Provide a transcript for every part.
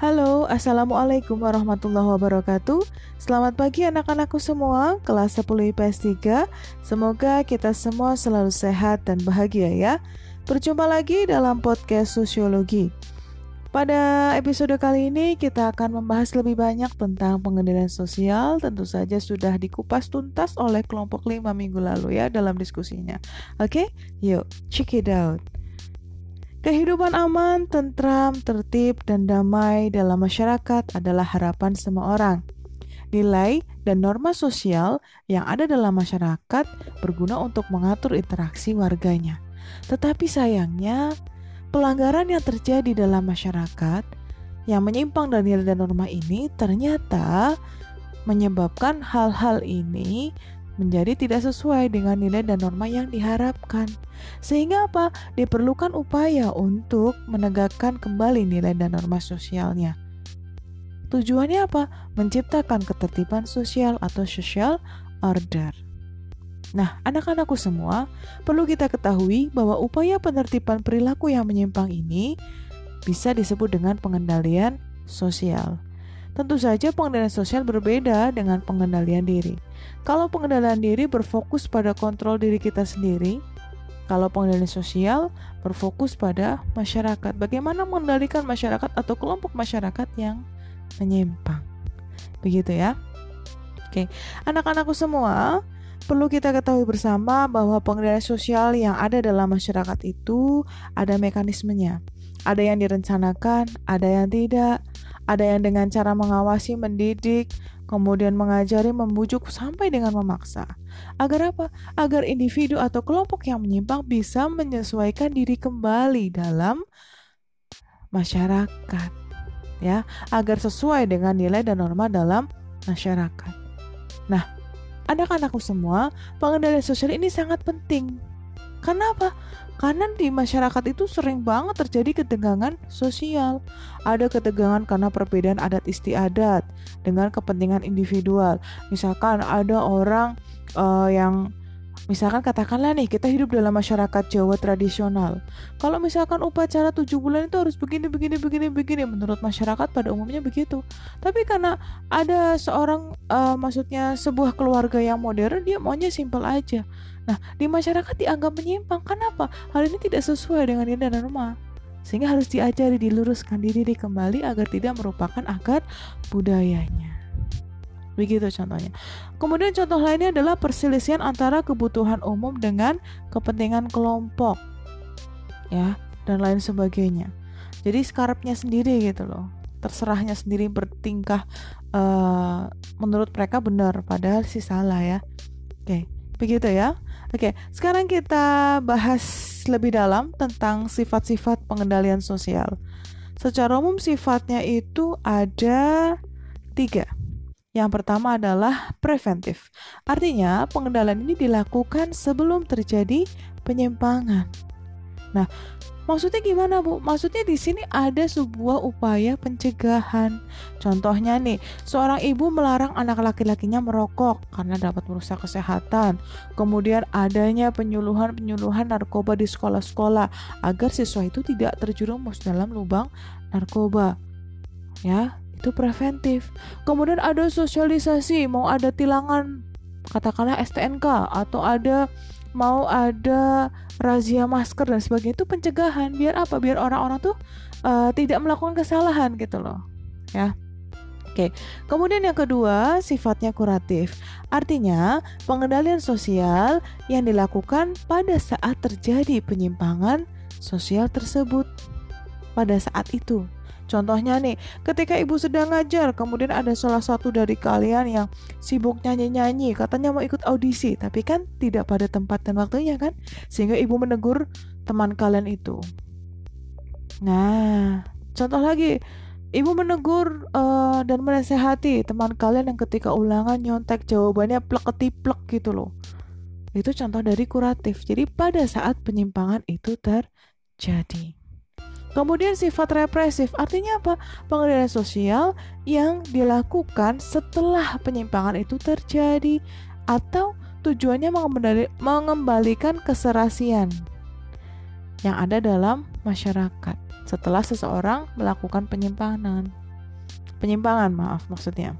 Halo, Assalamualaikum warahmatullahi wabarakatuh. Selamat pagi anak-anakku semua, kelas 10 IPS 3 Semoga kita semua selalu sehat dan bahagia ya. Berjumpa lagi dalam podcast Sosiologi. Pada episode kali ini kita akan membahas lebih banyak tentang pengendalian sosial. Tentu saja sudah dikupas tuntas oleh kelompok 5 minggu lalu ya dalam diskusinya. Oke, yuk check it out Kehidupan aman, tentram, tertib, dan damai dalam masyarakat adalah harapan semua orang. Nilai dan norma sosial yang ada dalam masyarakat berguna untuk mengatur interaksi warganya. Tetapi sayangnya, pelanggaran yang terjadi dalam masyarakat yang menyimpang dari nilai dan norma ini ternyata menyebabkan hal-hal ini menjadi tidak sesuai dengan nilai dan norma yang diharapkan. Sehingga apa? Diperlukan upaya untuk menegakkan kembali nilai dan norma sosialnya. Tujuannya apa? Menciptakan ketertiban sosial atau social order. Nah, anak-anakku semua, perlu kita ketahui bahwa upaya penertiban perilaku yang menyimpang ini bisa disebut dengan pengendalian sosial. Tentu saja pengendalian sosial berbeda dengan pengendalian diri. Kalau pengendalian diri berfokus pada kontrol diri kita sendiri, kalau pengendalian sosial berfokus pada masyarakat. Bagaimana mengendalikan masyarakat atau kelompok masyarakat yang menyimpang. Begitu ya. Oke, anak-anakku semua, perlu kita ketahui bersama bahwa pengendalian sosial yang ada dalam masyarakat itu ada mekanismenya. Ada yang direncanakan, ada yang tidak. Ada yang dengan cara mengawasi, mendidik, kemudian mengajari, membujuk sampai dengan memaksa. Agar apa? Agar individu atau kelompok yang menyimpang bisa menyesuaikan diri kembali dalam masyarakat. Ya, agar sesuai dengan nilai dan norma dalam masyarakat. Nah, anak-anakku semua, pengendalian sosial ini sangat penting. Kenapa? Karena di masyarakat itu sering banget terjadi ketegangan sosial. Ada ketegangan karena perbedaan adat istiadat dengan kepentingan individual. Misalkan ada orang uh, yang Misalkan katakanlah nih kita hidup dalam masyarakat Jawa tradisional. Kalau misalkan upacara tujuh bulan itu harus begini begini begini begini menurut masyarakat pada umumnya begitu. Tapi karena ada seorang uh, maksudnya sebuah keluarga yang modern dia maunya simpel aja. Nah, di masyarakat dianggap menyimpang. Kenapa? Hal ini tidak sesuai dengan nilai dan norma. Sehingga harus diajari diluruskan diri kembali agar tidak merupakan akar budayanya. Begitu contohnya. Kemudian contoh lainnya adalah perselisihan antara kebutuhan umum dengan kepentingan kelompok. Ya, dan lain sebagainya. Jadi skarpnya sendiri gitu loh. Terserahnya sendiri bertingkah uh, menurut mereka benar padahal sih salah ya. Oke, begitu ya. Oke, sekarang kita bahas lebih dalam tentang sifat-sifat pengendalian sosial. Secara umum sifatnya itu ada tiga. Yang pertama adalah preventif. Artinya, pengendalian ini dilakukan sebelum terjadi penyimpangan. Nah, maksudnya gimana, Bu? Maksudnya di sini ada sebuah upaya pencegahan. Contohnya nih, seorang ibu melarang anak laki-lakinya merokok karena dapat merusak kesehatan. Kemudian adanya penyuluhan-penyuluhan narkoba di sekolah-sekolah agar siswa itu tidak terjerumus dalam lubang narkoba. Ya, itu preventif. Kemudian ada sosialisasi, mau ada tilangan katakanlah STNK atau ada mau ada razia masker dan sebagainya itu pencegahan biar apa biar orang-orang tuh uh, tidak melakukan kesalahan gitu loh ya Oke, kemudian yang kedua sifatnya kuratif. Artinya, pengendalian sosial yang dilakukan pada saat terjadi penyimpangan sosial tersebut. Pada saat itu, Contohnya nih, ketika ibu sedang ngajar, kemudian ada salah satu dari kalian yang sibuk nyanyi-nyanyi, katanya mau ikut audisi, tapi kan tidak pada tempat dan waktunya kan? Sehingga ibu menegur teman kalian itu. Nah, contoh lagi, ibu menegur uh, dan menasehati teman kalian yang ketika ulangan nyontek jawabannya plek-ketiplek gitu loh. Itu contoh dari kuratif. Jadi pada saat penyimpangan itu terjadi. Kemudian sifat represif artinya apa? Pengendalian sosial yang dilakukan setelah penyimpangan itu terjadi atau tujuannya mengembalikan keserasian yang ada dalam masyarakat setelah seseorang melakukan penyimpangan. penyimpangan maaf maksudnya.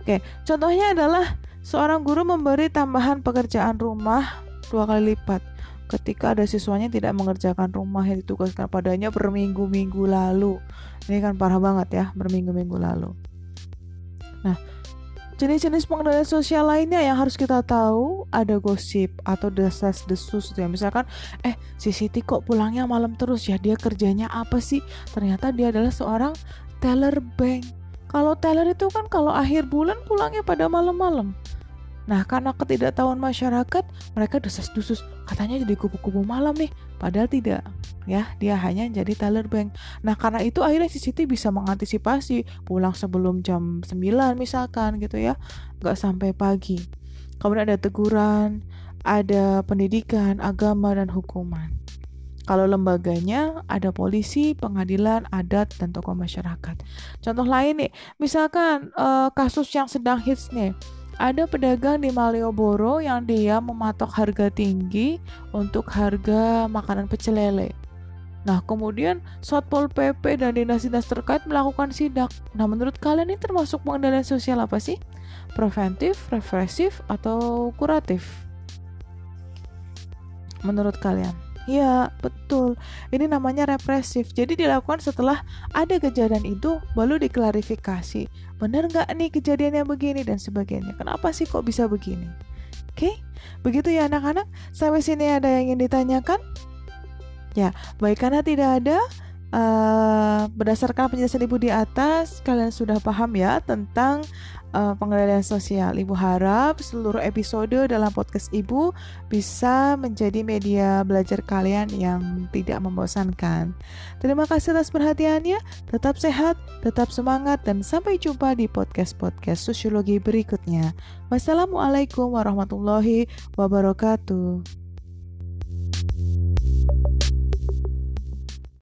Oke, contohnya adalah seorang guru memberi tambahan pekerjaan rumah dua kali lipat ketika ada siswanya tidak mengerjakan rumah yang ditugaskan padanya berminggu-minggu lalu. Ini kan parah banget ya, berminggu-minggu lalu. Nah, jenis-jenis pengendalian sosial lainnya yang harus kita tahu ada gosip atau desas-desus gitu ya. Misalkan, eh si Siti kok pulangnya malam terus ya? Dia kerjanya apa sih? Ternyata dia adalah seorang teller bank. Kalau teller itu kan kalau akhir bulan pulangnya pada malam-malam. Nah, karena ketidaktahuan masyarakat, mereka desas-desus katanya jadi kupu-kupu malam nih, padahal tidak. Ya, dia hanya jadi teller bank. Nah, karena itu akhirnya si Siti bisa mengantisipasi pulang sebelum jam 9 misalkan gitu ya, nggak sampai pagi. Kemudian ada teguran, ada pendidikan, agama, dan hukuman. Kalau lembaganya ada polisi, pengadilan, adat, dan tokoh masyarakat. Contoh lain nih, misalkan uh, kasus yang sedang hits nih, ada pedagang di Malioboro yang dia mematok harga tinggi untuk harga makanan pecel lele. Nah, kemudian Satpol PP dan dinas-dinas terkait melakukan sidak. Nah, menurut kalian ini termasuk pengendalian sosial apa sih? Preventif, represif, atau kuratif? Menurut kalian? Ya, betul. Ini namanya represif. Jadi dilakukan setelah ada kejadian itu, baru diklarifikasi. Benar nggak nih kejadiannya begini dan sebagainya. Kenapa sih kok bisa begini? Oke, begitu ya anak-anak. Sampai sini ada yang ingin ditanyakan? Ya, baik karena tidak ada, uh, berdasarkan penjelasan ibu di atas, kalian sudah paham ya tentang uh, pengendalian sosial. Ibu harap seluruh episode dalam podcast Ibu bisa menjadi media belajar kalian yang tidak membosankan. Terima kasih atas perhatiannya. Tetap sehat, tetap semangat, dan sampai jumpa di podcast-podcast sosiologi berikutnya. Wassalamualaikum warahmatullahi wabarakatuh.